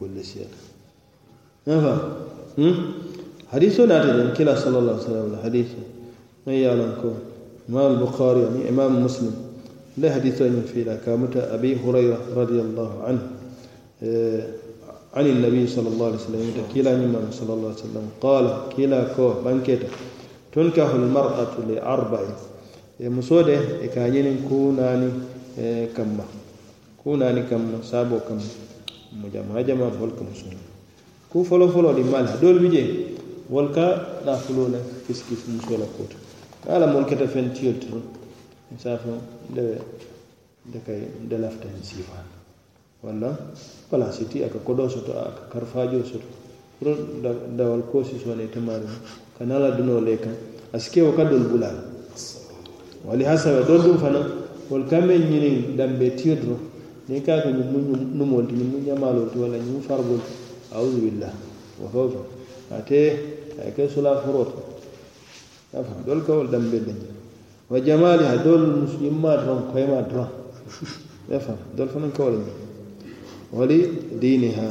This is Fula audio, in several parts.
كل شيء. نفا هم؟ حديثه ناتج من كلا صلى الله عليه وسلم الحديث ما يعلمكم إمام البخاري يعني إمام مسلم. له حديثين في كامتة أبي هريرة رضي الله عنه. عن النبي صلى الله عليه وسلم. كلا من صلى الله عليه وسلم. قال كلا كو. بنكتة تنكح المرأة لأربع. إيه مسودة. إيه كاينين كوناني. إيه كما كوناني كما سابو كما mo jama jama fol ka musul ku folo folo di mal dol bi je wol ka na fulo la kis kis musul ko to ala mon kata fen tiyol to fo de de kay de lafta en sifa. Wala wala siti aka kodo soto aka karfajo soto. Pro da wal dawal kosi sone tamari. Kanala duno leka. Aske o kadol bulal. Wali hasa do dum fana wol kamen nyini dambe tiyodro ni ka ko ñiŋ numol numoolu ti ñiŋ mu ñamaaloolu ti walla ñiŋ mu ti audu billah wo fewo ate ay ke sula furot. Afa dol ka wolu dambe le je wa jamaaliha doolu yimmaa doroŋ koyemaa dron afa dol fanaŋ ka wo le ñiŋ wali diiniha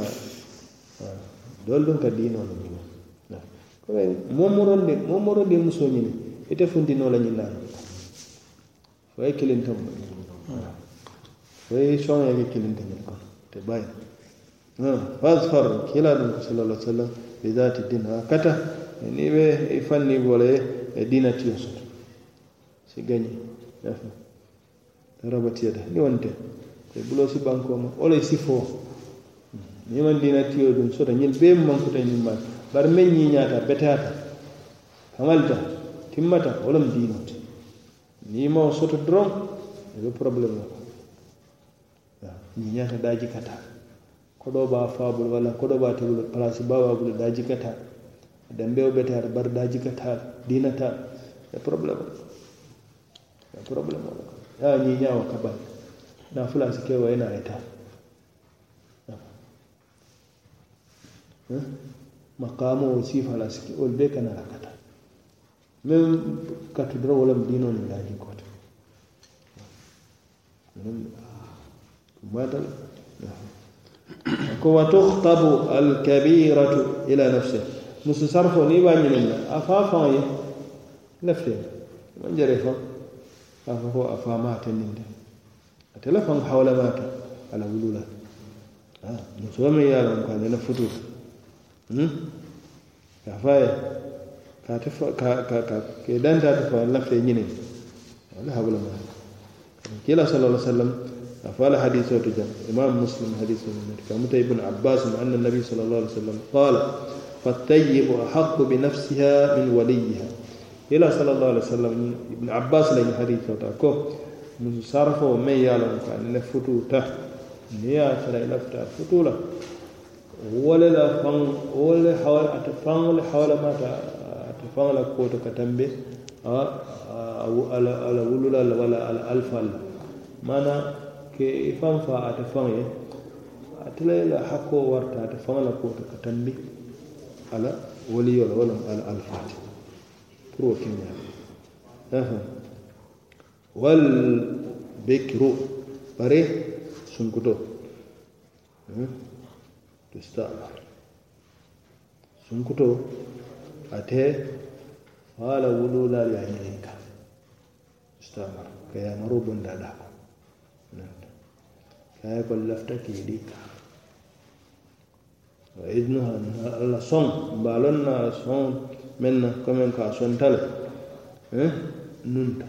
dol duŋ ka diinoo le ñiŋ kobe momorondi momorondi musoo ñini ite funtinoo la ñiŋ laala fo ye kiliŋ tombo woye soŋoyeke kilintiñin kono te bayi fasfar kila ɗum ko sallallah sallam bi zati din ha kata ni ɓe fanni bole e dina tiyo soto si gañi yafa rabatiyata ni wonte e bulo si bankoma ole si fo. Ni man dina tiyo ɗum sota ñin be mankuta ñin ma. Bar men ñiñata betata. Hamalta timmata wolom dinote ni mawo soto doron eɓe probléme o ñiñata daji kata koɗo ɓa fabul walla koɗo ɓa tebul place bawa bulu daji kata dambewo ɓetata bar daji kata dinata e probléme e probléme o. Ya ñiñawo kabal na fulasi kewa ena eta maqamo o sifala siki ol be kana rakata. Même katudora wolam dinoni daji kota ماذا؟ وتخطب الكبيرة إلى نفسه. مستصرف نيبا من أفافا نفسه من جريفا؟ أفافا أفامات النمد أتلفا حول ما ماك. على ولولا. آه. نسوما يا لهم. كان نفتو كفاية كاتف كا كا كا كيدان تاتفا نفسه جنين ولا حول ماك كلا صلى الله عليه وسلم. أفعل حديث وتجم إمام مسلم حديث من كمت ابن عباس مع أن النبي صلى الله عليه وسلم قال فالطيب أحق بنفسها من وليها. إلى صلى الله عليه وسلم ابن عباس لين حديث وتكو من صرف ومن يعلم. كأن لفتو ته نيا فلا لفتا فتولا ولا فان ولا حول أتفان ولا حول ما أتفان لا كوتو كتنبه آه، آه، أو على على ولولا ولا على ألف. معنى ke i faŋ a ate faŋ ye ate le la hakkoo warta ate faŋ la kuwo to ka tambi ala waliyo la wo loŋ ala alfaati pour wo ke ñaama wal bekiru bari sunkuto. Tustamar sunkuto a wala wululaal ye a ñiniŋ ka tustamar ka yaamaro bonda daa aye ko lafta keedi ka wa idnu hanna son soŋ baalon na soŋ eh, meŋ na commen ka sonta le nunta.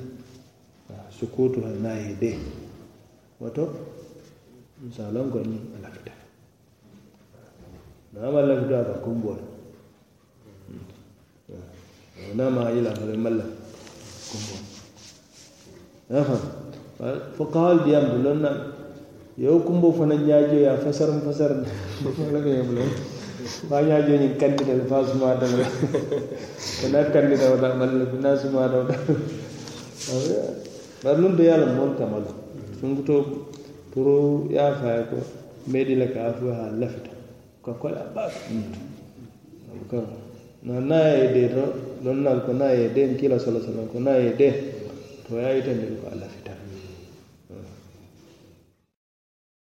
Ah, sukutu ha na ye de. Woto misalon ko ni a lafita naama lafita ka kumbo hmm. ah, le naama yila fale malla kumbo aha. Fo kawal diyam to lon yo kumbo fana ñaajoya fasaran fasaran walame yam lon ma ñaajoñin candidat fa suma daw. Wona candidat wona walla na suma daw. Bar lum do yalam moon kamala sunguto pour yaafaya ko meɗila ka afu ha lafita. Ka kola baaka kan na na ye de ɗon nal ko na ye den kila sala sallam ko na ye de. To yayitandel ko lafita.